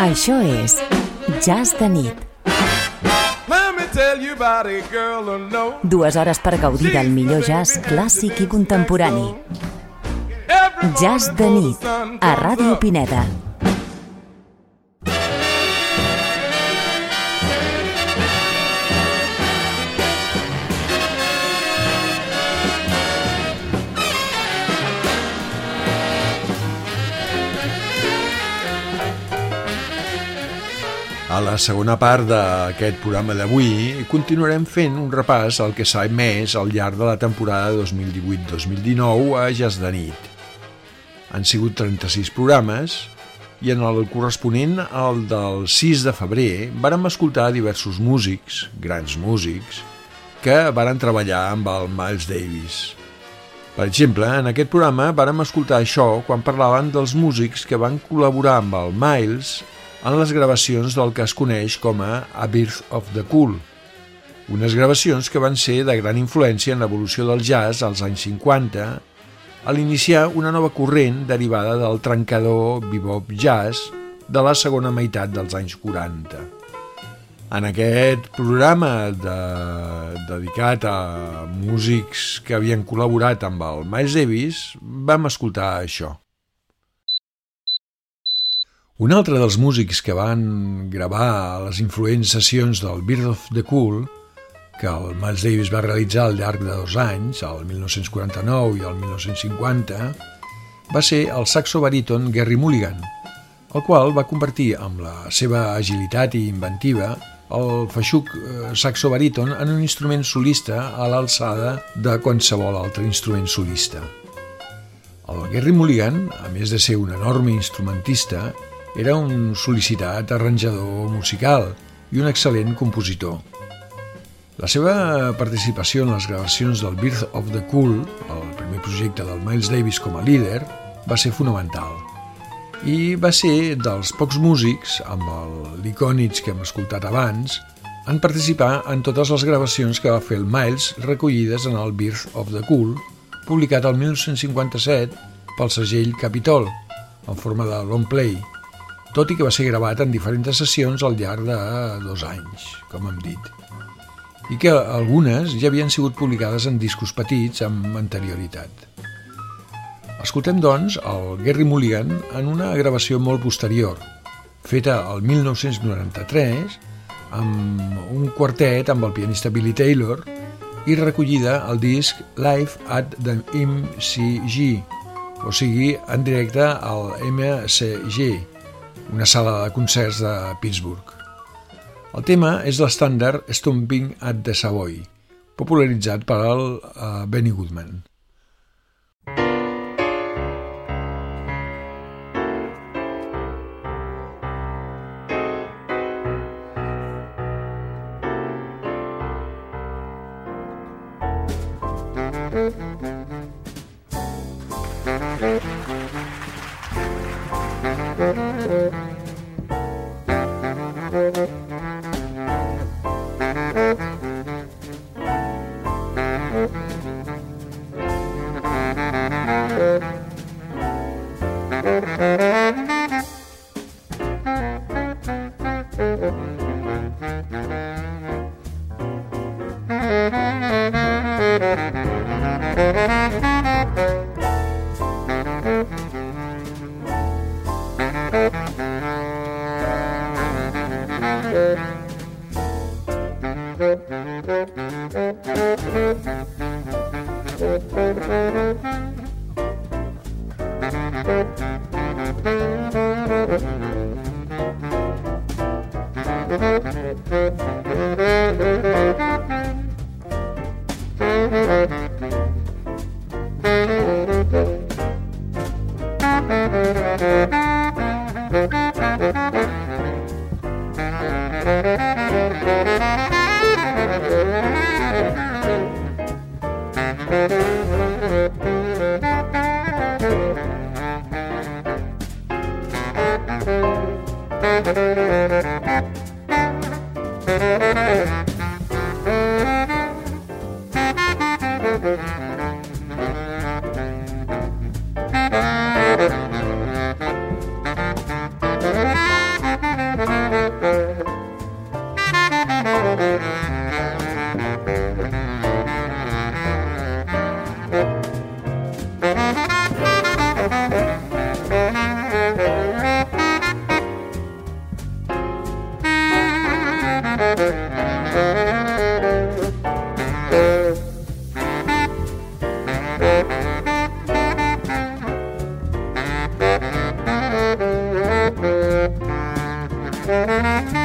Això és Jazz de nit. Dues hores per gaudir del millor jazz clàssic i contemporani. Jazz de nit, a Ràdio Pineda. La segona part d'aquest programa d'avui continuarem fent un repàs al que s'ha emès al llarg de la temporada 2018-2019 a Jazz de nit. Han sigut 36 programes i en el corresponent al del 6 de febrer vàrem escoltar diversos músics, grans músics, que varen treballar amb el Miles Davis. Per exemple, en aquest programa vàrem escoltar això quan parlaven dels músics que van col·laborar amb el Miles en les gravacions del que es coneix com a A Birth of the Cool, unes gravacions que van ser de gran influència en l'evolució del jazz als anys 50, a l'iniciar una nova corrent derivada del trencador bebop jazz de la segona meitat dels anys 40. En aquest programa de, dedicat a músics que havien col·laborat amb el Miles Davis, vam escoltar això. Un altre dels músics que van gravar les influents sessions del Birth of the Cool, que el Miles Davis va realitzar al llarg de dos anys, el 1949 i el 1950, va ser el saxo baríton Gary Mulligan, el qual va convertir amb la seva agilitat i inventiva el feixuc eh, saxo baríton en un instrument solista a l'alçada de qualsevol altre instrument solista. El Gary Mulligan, a més de ser un enorme instrumentista, era un sol·licitat arranjador musical i un excel·lent compositor. La seva participació en les gravacions del Birth of the Cool, el primer projecte del Miles Davis com a líder, va ser fonamental. I va ser dels pocs músics, amb l'Icònits que hem escoltat abans, en participar en totes les gravacions que va fer el Miles recollides en el Birth of the Cool, publicat el 1957 pel segell Capitol, en forma de long play, tot i que va ser gravat en diferents sessions al llarg de dos anys, com hem dit, i que algunes ja havien sigut publicades en discos petits amb anterioritat. Escoltem, doncs, el Gary Mulligan en una gravació molt posterior, feta el 1993, amb un quartet amb el pianista Billy Taylor i recollida al disc Live at the MCG, o sigui, en directe al MCG, una sala de concerts de Pittsburgh. El tema és l'estàndard Stomping at the Savoy, popularitzat per el uh, Benny Goodman.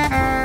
Bye.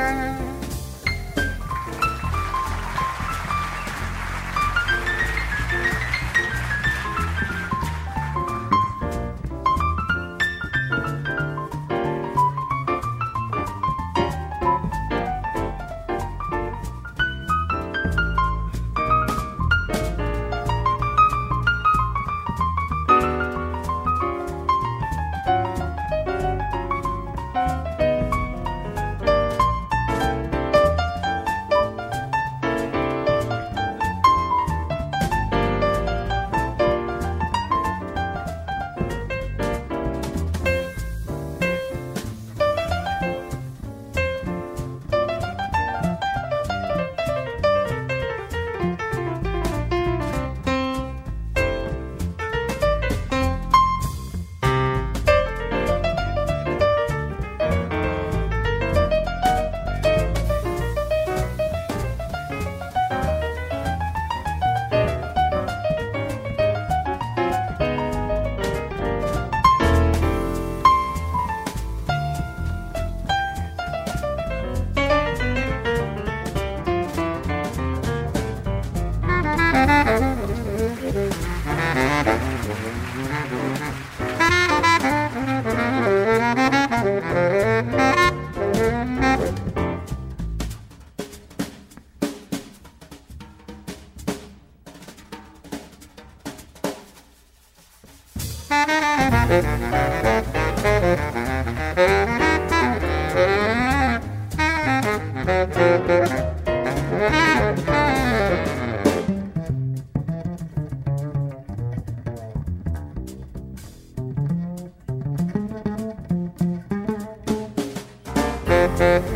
Mm-hmm.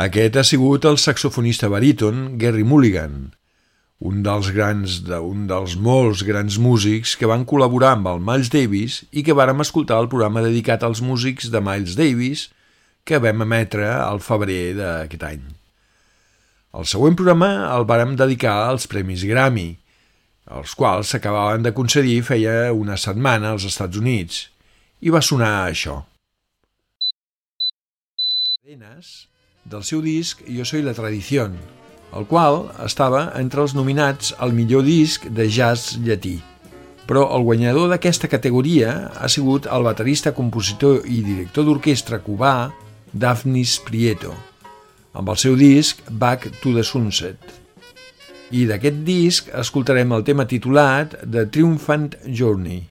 Aquest ha sigut el saxofonista baríton Gary Mulligan, un dels grans de, un dels molts grans músics que van col·laborar amb el Miles Davis i que vàrem escoltar el programa dedicat als músics de Miles Davis que vam emetre al febrer d'aquest any. El següent programa el vàrem dedicar als Premis Grammy, els quals s'acabaven de concedir feia una setmana als Estats Units, i va sonar això. Arenas del seu disc Yo soy la tradición, el qual estava entre els nominats al millor disc de jazz llatí. Però el guanyador d'aquesta categoria ha sigut el baterista, compositor i director d'orquestra cubà Daphnis Prieto, amb el seu disc Back to the Sunset. I d'aquest disc escoltarem el tema titulat The Triumphant Journey.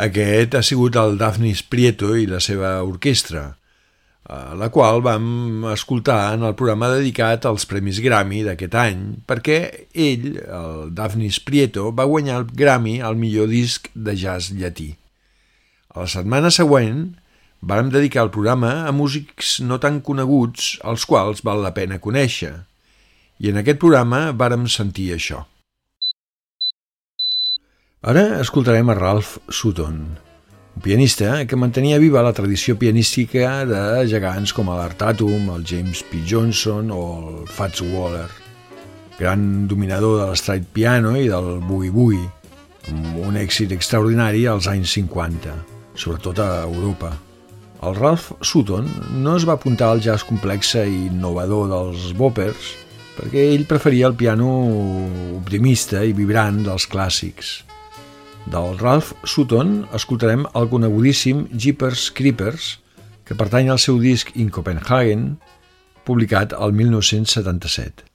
Aquest ha sigut el Daphnis Prieto i la seva orquestra, la qual vam escoltar en el programa dedicat als Premis Grammy d'aquest any, perquè ell, el Daphnis Prieto, va guanyar el Grammy al millor disc de jazz llatí. A la setmana següent vàrem dedicar el programa a músics no tan coneguts, als quals val la pena conèixer, i en aquest programa vàrem sentir això. Ara escoltarem a Ralph Sutton, un pianista que mantenia viva la tradició pianística de gegants com l'Art Tatum, el James P. Johnson o el Fats Waller, gran dominador de l'estraight piano i del boogie-boogie, amb un èxit extraordinari als anys 50, sobretot a Europa. El Ralph Sutton no es va apuntar al jazz complex i innovador dels boppers perquè ell preferia el piano optimista i vibrant dels clàssics. Del Ralph Sutton escoltarem el conegudíssim Jeepers Creepers, que pertany al seu disc In Copenhagen, publicat el 1977.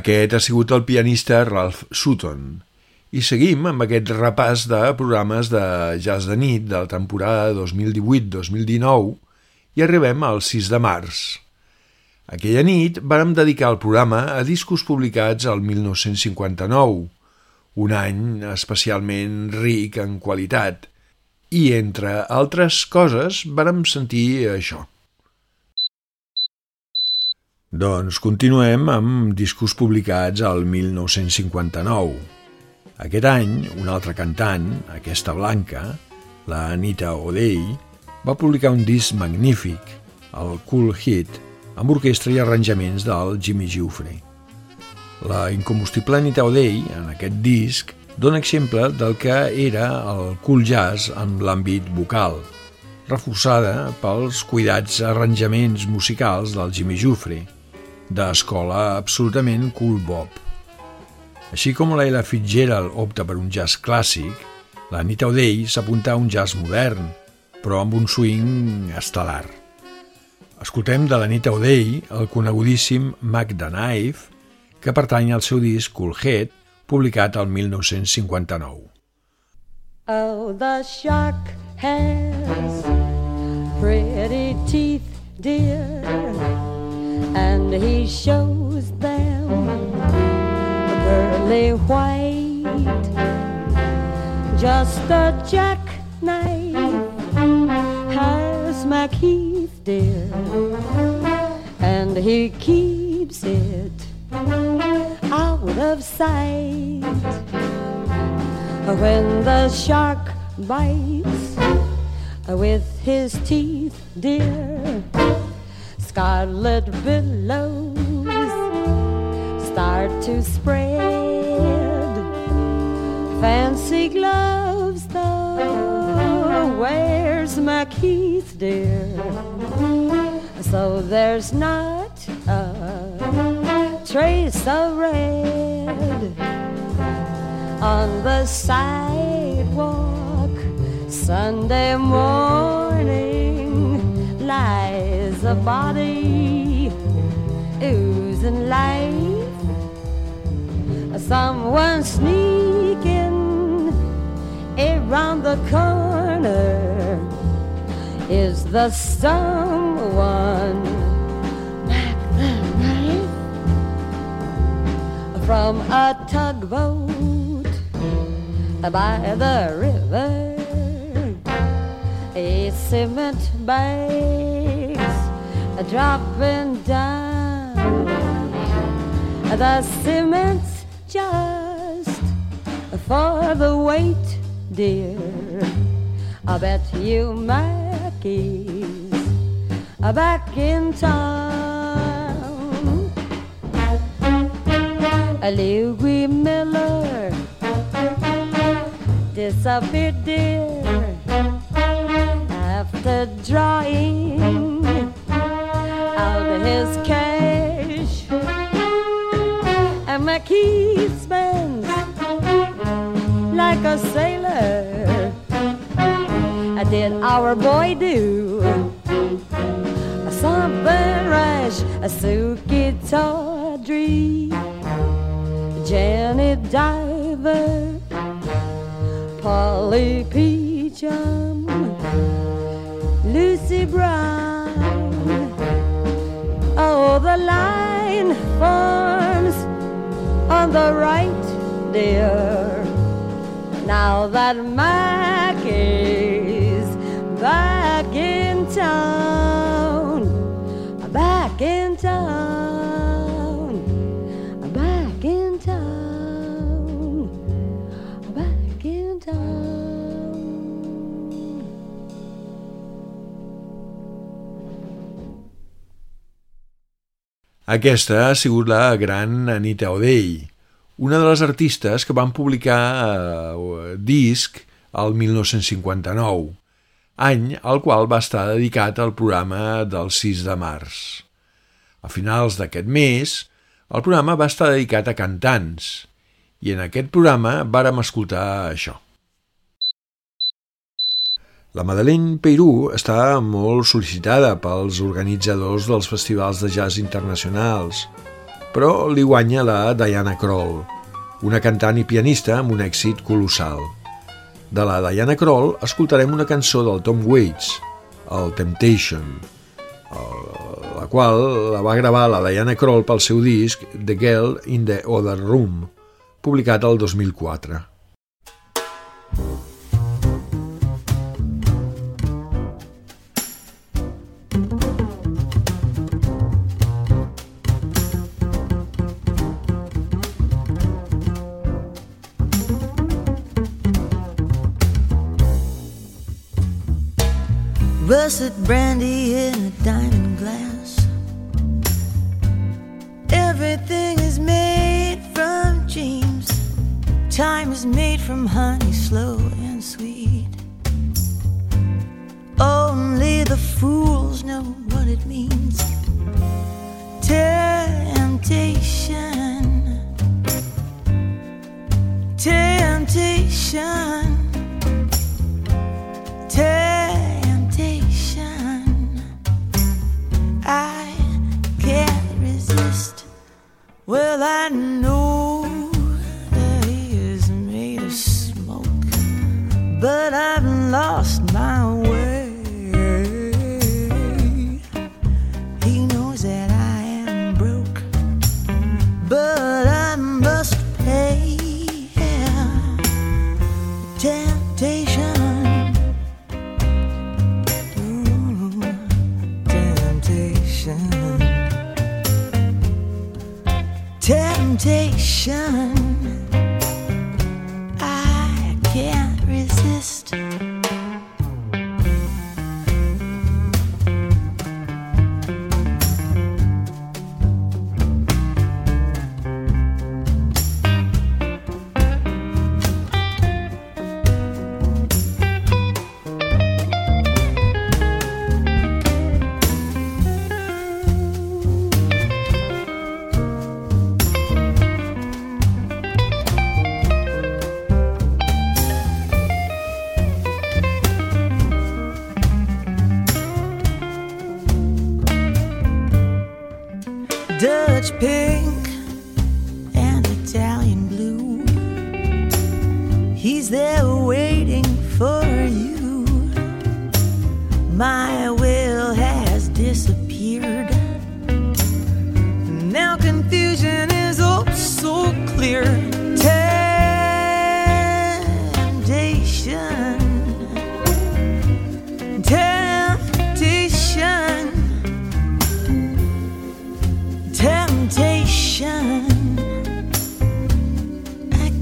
Aquest ha sigut el pianista Ralph Sutton I seguim amb aquest repàs de programes de jazz de nit de la temporada 2018-2019 i arribem al 6 de març. Aquella nit vàrem dedicar el programa a discos publicats al 1959, un any especialment ric en qualitat, i entre altres coses vàrem sentir això. Doncs continuem amb discos publicats al 1959. Aquest any, una altra cantant, aquesta blanca, la Anita O'Day, va publicar un disc magnífic, el Cool Hit, amb orquestra i arranjaments del Jimmy Giuffre. La incombustible Anita O'Day, en aquest disc, dona exemple del que era el cool jazz en l'àmbit vocal, reforçada pels cuidats arranjaments musicals del Jimmy Giuffre, d'escola absolutament cool bop. Així com la Ella Fitzgerald opta per un jazz clàssic, la Anita O'Day s'apunta a un jazz modern, però amb un swing estel·lar. Escoltem de l'Anita O'Day el conegudíssim Mac the Knife, que pertany al seu disc Cool Head, publicat al 1959. Oh, the shark has pretty teeth, dear, and he shows them pearly white, just a jackknife has Macheath dear, and he keeps it out of sight. When the shark bites with his teeth, dear, scarlet billows start to spread. Fancy gloves, though, where's my Keith, dear? So there's not a trace of red on the sidewalk. Sunday morning a body oozing life. someone sneaking around the corner. Is the someone from a tugboat by the river. A cement bags dropping down the cement's just for the weight, dear. I bet you Mackie's back in town. Louis Miller disappeared, dear, after drawing his cash. And Mackie spends like a sailor. Did our boy do something rash? A Suki Tawdry, Janet Diver, Polly Peachum, Lucy Brown. Forms on the right, dear. Now that Mac is back in town, Aquesta ha sigut la gran Anita O'Day, una de les artistes que van publicar eh, disc al 1959, any al qual va estar dedicat al programa del 6 de març. A finals d'aquest mes, el programa va estar dedicat a cantants, i en aquest programa vàrem escoltar això. La Madeleine Peirou està molt sol·licitada pels organitzadors dels festivals de jazz internacionals, però li guanya la Diana Kroll, una cantant i pianista amb un èxit colossal. De la Diana Kroll escoltarem una cançó del Tom Waits, el Temptation, la qual la va gravar la Diana Kroll pel seu disc The Girl in the Other Room, publicat el 2004. Russet brandy in a diamond glass. Everything is made from dreams. Time is made from honey, slow and sweet. Only the fools know what it means. Temptation. Temptation. I know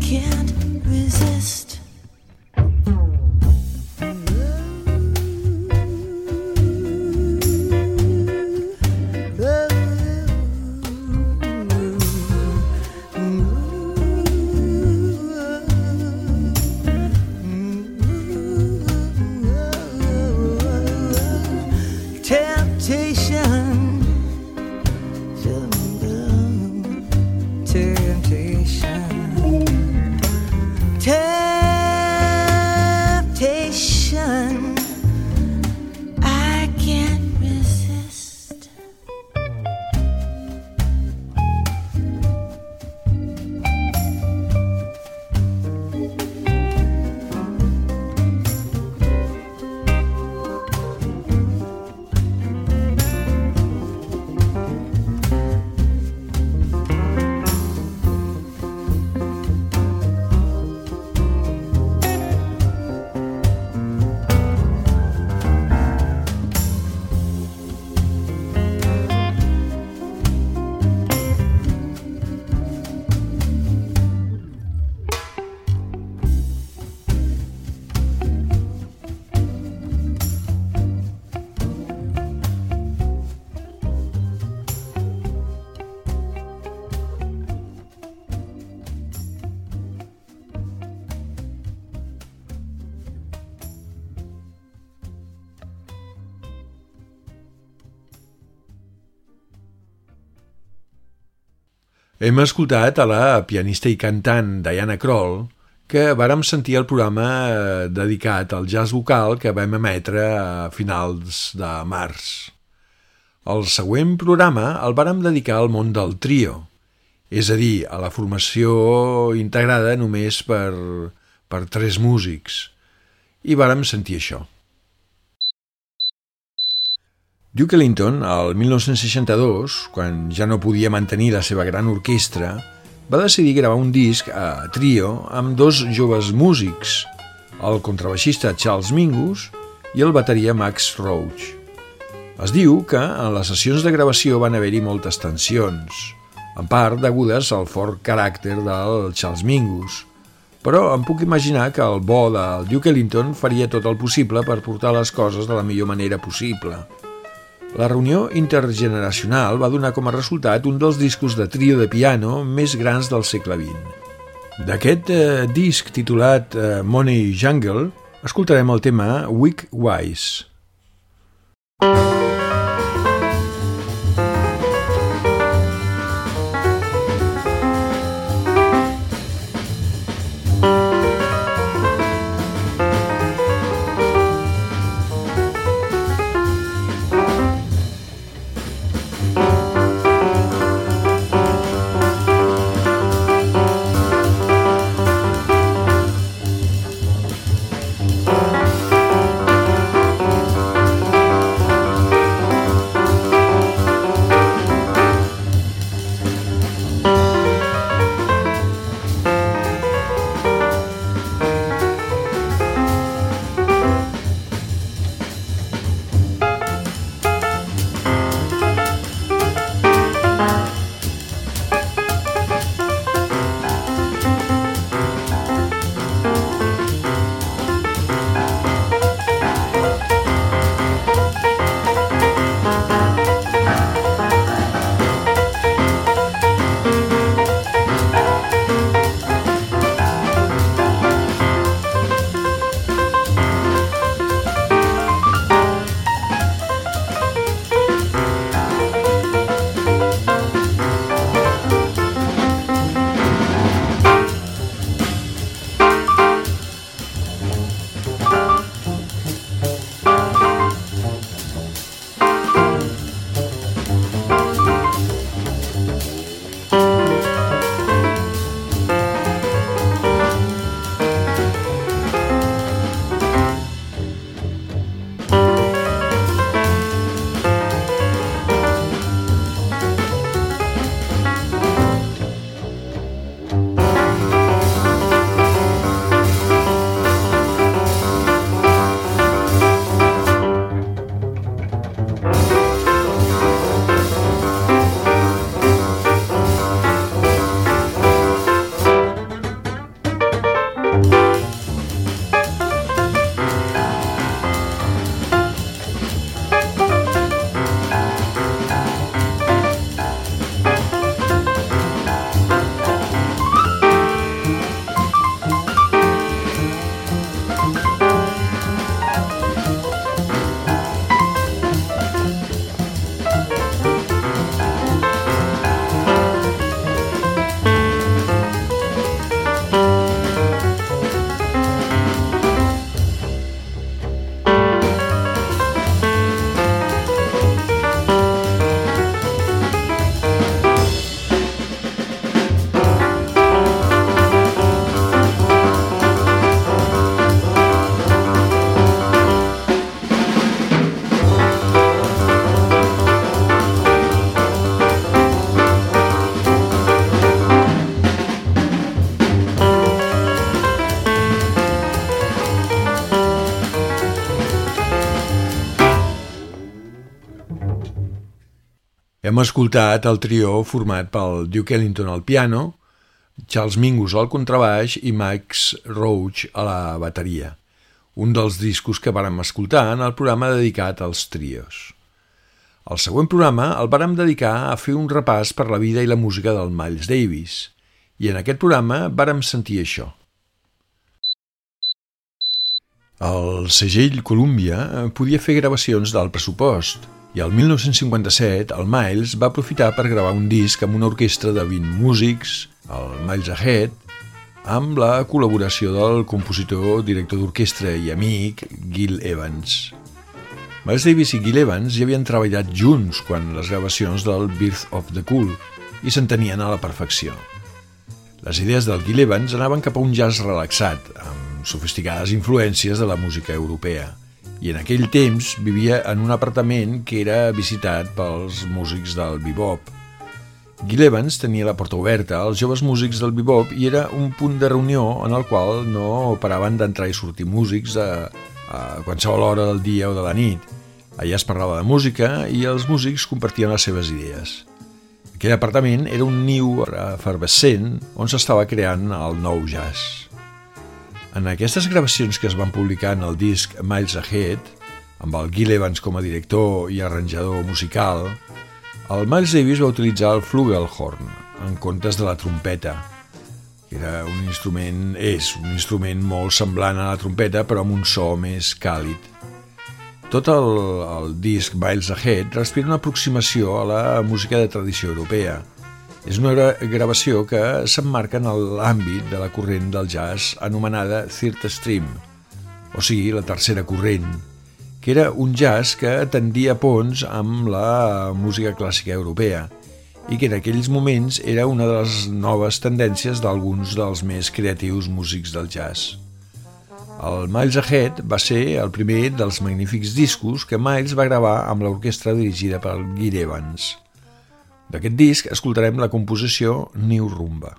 can't Hem escoltat a la pianista i cantant Diana Kroll, que vàrem sentir el programa eh, dedicat al jazz vocal que vam emetre a finals de març. El següent programa el vàrem dedicar al món del trio és a dir, a la formació integrada només per, per tres músics, i vàrem sentir això. Duke Ellington, el 1962, quan ja no podia mantenir la seva gran orquestra, va decidir gravar un disc a trio amb dos joves músics, el contrabaixista Charles Mingus i el bateria Max Roach. Es diu que en les sessions de gravació van haver-hi moltes tensions, en part degudes al fort caràcter del Charles Mingus, però em puc imaginar que el bo del Duke Ellington faria tot el possible per portar les coses de la millor manera possible. La reunió intergeneracional va donar com a resultat un dels discos de trio de piano més grans del segle XX. D'aquest eh, disc titulat eh, Money Jungle escoltarem el tema Weak Wise. Hem escoltat el trio format pel Duke Ellington al piano, Charles Mingus al contrabaix i Max Roach a la bateria, un dels discos que vàrem escoltar en el programa dedicat als trios. El següent programa el vàrem dedicar a fer un repàs per la vida i la música del Miles Davis, i en aquest programa vàrem sentir això. El segell Columbia podia fer gravacions del pressupost, i el 1957 el Miles va aprofitar per gravar un disc amb una orquestra de 20 músics, el Miles Ahead, amb la col·laboració del compositor, director d'orquestra i amic Gil Evans. Miles Davis i Gil Evans ja havien treballat junts quan les gravacions del Birth of the Cool, i s'entenien a la perfecció. Les idees del Gil Evans anaven cap a un jazz relaxat, amb sofisticades influències de la música europea, i en aquell temps vivia en un apartament que era visitat pels músics del bebop. Gil Evans tenia la porta oberta als joves músics del bebop i era un punt de reunió en el qual no paraven d'entrar i sortir músics a, a qualsevol hora del dia o de la nit. Allà es parlava de música i els músics compartien les seves idees. Aquell apartament era un niu efervescent on s'estava creant el nou jazz. En aquestes gravacions que es van publicar en el disc Miles Ahead, amb el Gil Evans com a director i arranjador musical, el Miles Davis va utilitzar el flugelhorn en comptes de la trompeta, que era un instrument, és un instrument molt semblant a la trompeta però amb un so més càlid. Tot el, el disc Miles Ahead respira una aproximació a la música de tradició europea, és una gravació que s'emmarca en l'àmbit de la corrent del jazz anomenada Third Stream, o sigui, la tercera corrent, que era un jazz que tendia ponts amb la música clàssica europea i que en aquells moments era una de les noves tendències d'alguns dels més creatius músics del jazz. El Miles Ahead va ser el primer dels magnífics discos que Miles va gravar amb l'orquestra dirigida per Gil Evans. D'aquest disc escoltarem la composició New Rumba.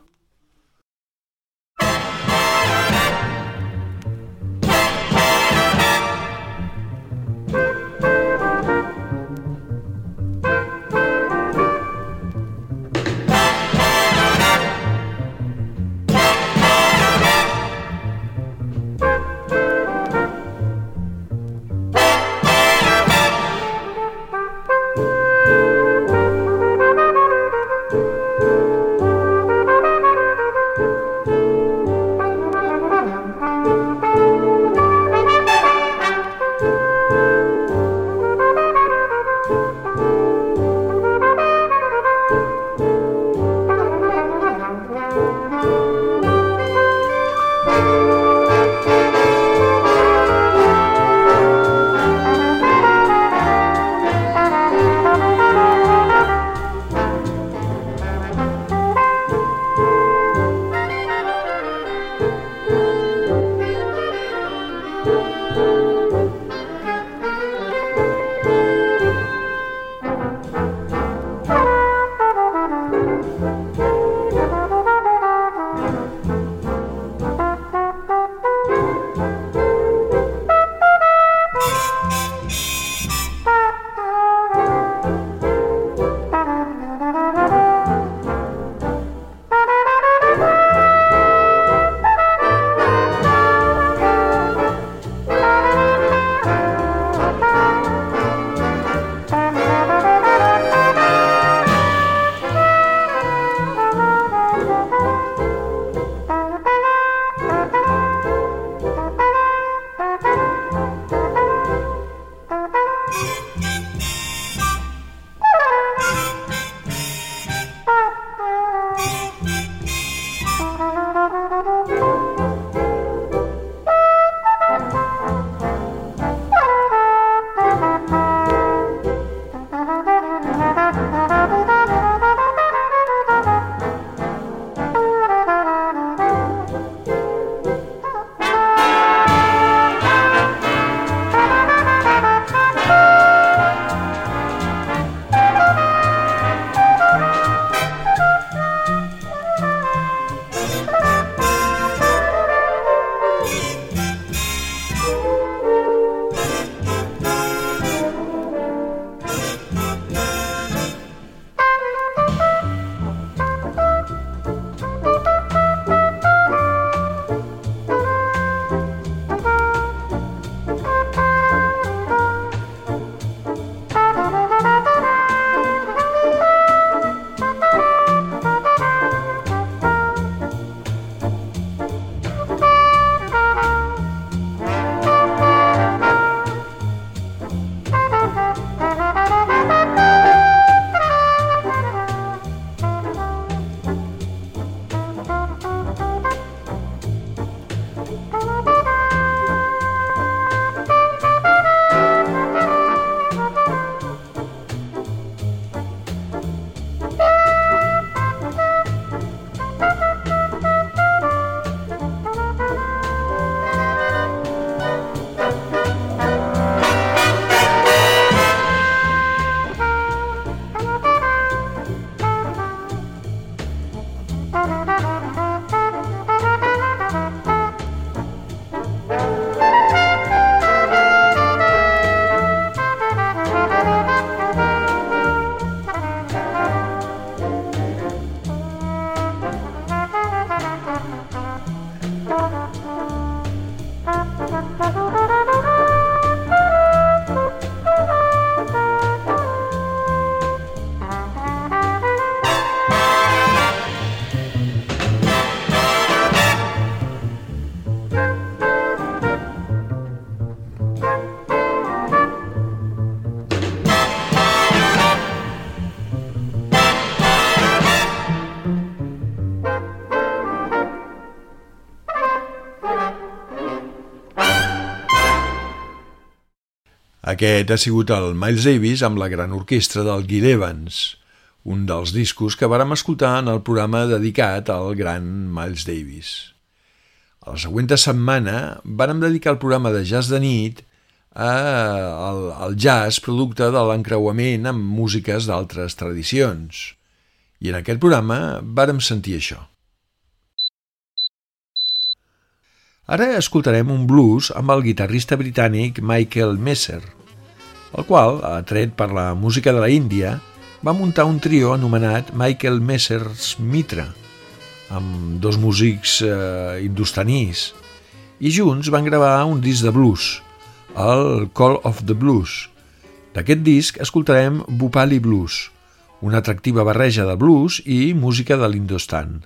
Aquest ha sigut el Miles Davis amb la gran orquestra del Gil Evans, un dels discos que vàrem escoltar en el programa dedicat al gran Miles Davis. A la següent setmana vàrem dedicar el programa de jazz de nit a, al, al jazz producte de l'encreuament amb músiques d'altres tradicions. I en aquest programa vàrem sentir això. Ara escoltarem un blues amb el guitarrista britànic Michael Messer, el qual, atret per la música de la Índia, va muntar un trio anomenat Michael Messer's Mitra, amb dos músics eh, indostanís, i junts van gravar un disc de blues, el Call of the Blues. D'aquest disc escoltarem Bhopali Blues, una atractiva barreja de blues i música de l'Indostan.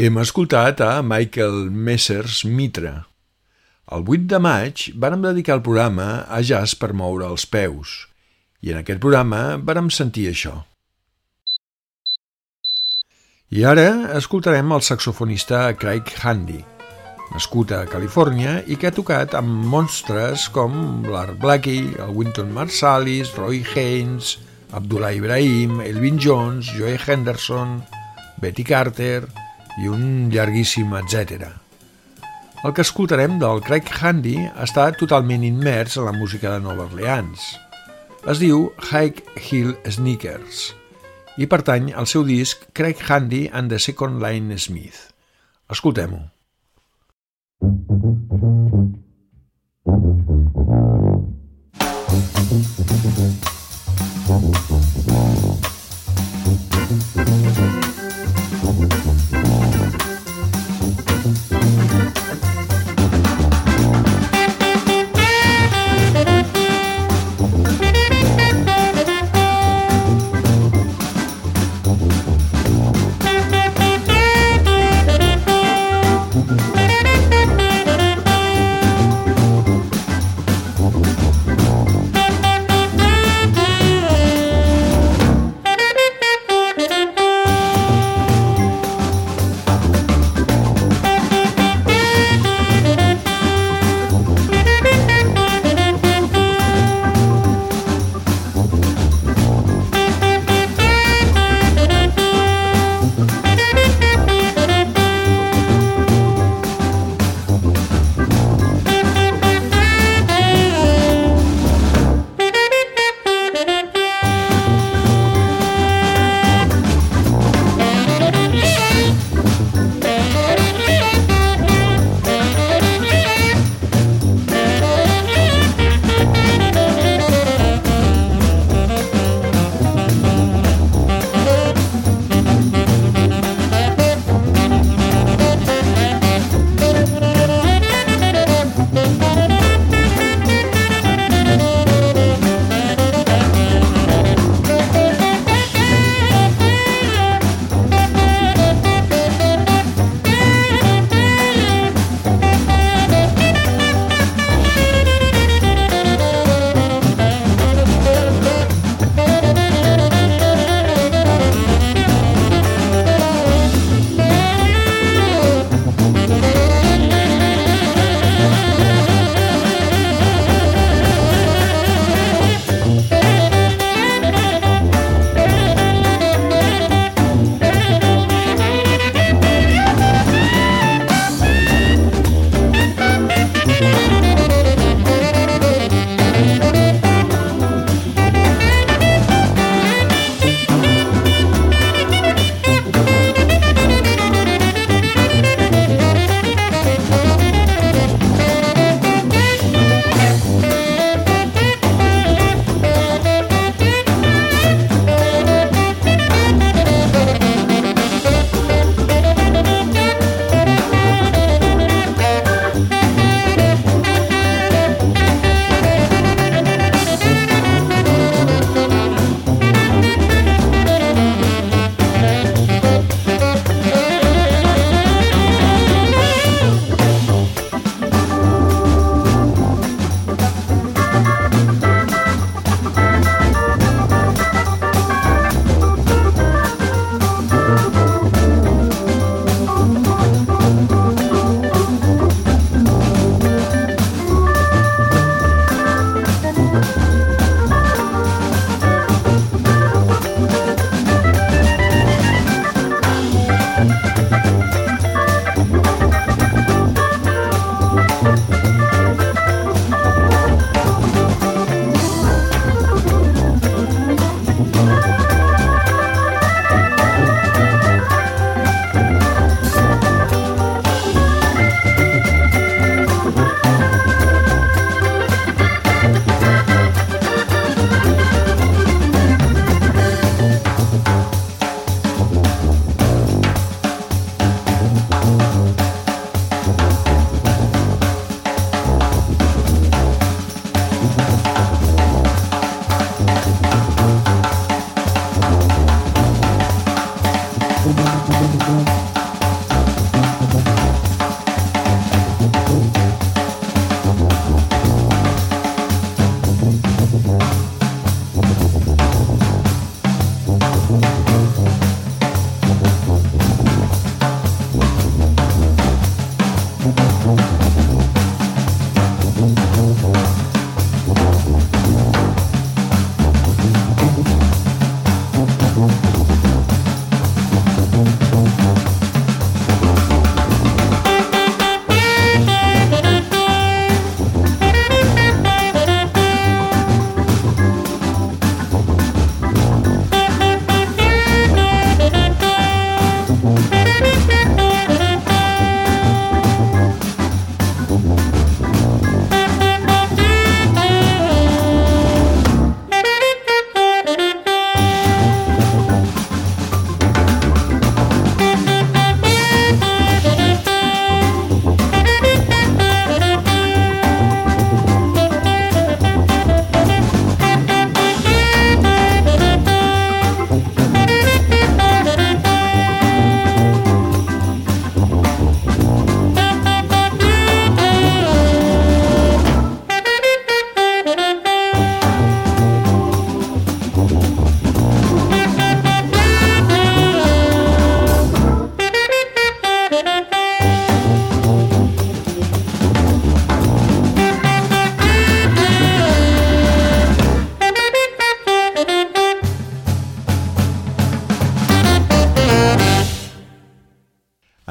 Hem escoltat a Michael Messers Mitra. El 8 de maig vàrem dedicar el programa a jazz per moure els peus i en aquest programa vàrem sentir això. I ara escoltarem el saxofonista Craig Handy, nascut a Califòrnia i que ha tocat amb monstres com l'Art Blackie, el Winton Marsalis, Roy Haynes, Abdullah Ibrahim, Elvin Jones, Joe Henderson, Betty Carter i un llarguíssim etc. El que escoltarem del Craig Handy està totalment immers en la música de Nova Orleans. Es diu Hike Hill Sneakers i pertany al seu disc Craig Handy and the Second Line Smith. Escoltem-ho.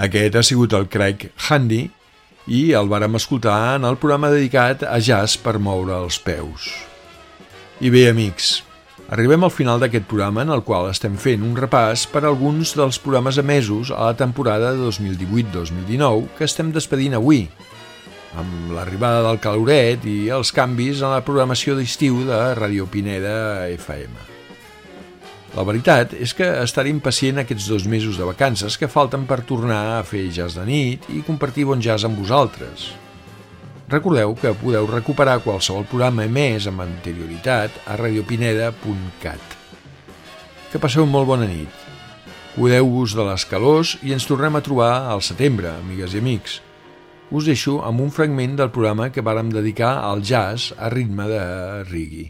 Aquest ha sigut el Craig Handy i el vàrem escoltar en el programa dedicat a jazz per moure els peus. I bé, amics, arribem al final d'aquest programa en el qual estem fent un repàs per alguns dels programes emesos a la temporada de 2018-2019 que estem despedint avui, amb l'arribada del caloret i els canvis en la programació d'estiu de Radio Pineda FM. La veritat és que estaré impacient aquests dos mesos de vacances que falten per tornar a fer jazz de nit i compartir bon jazz amb vosaltres. Recordeu que podeu recuperar qualsevol programa emès amb anterioritat a radiopineda.cat. Que passeu molt bona nit. Cuideu-vos de les calors i ens tornem a trobar al setembre, amigues i amics. Us deixo amb un fragment del programa que vàrem dedicar al jazz a ritme de reggae.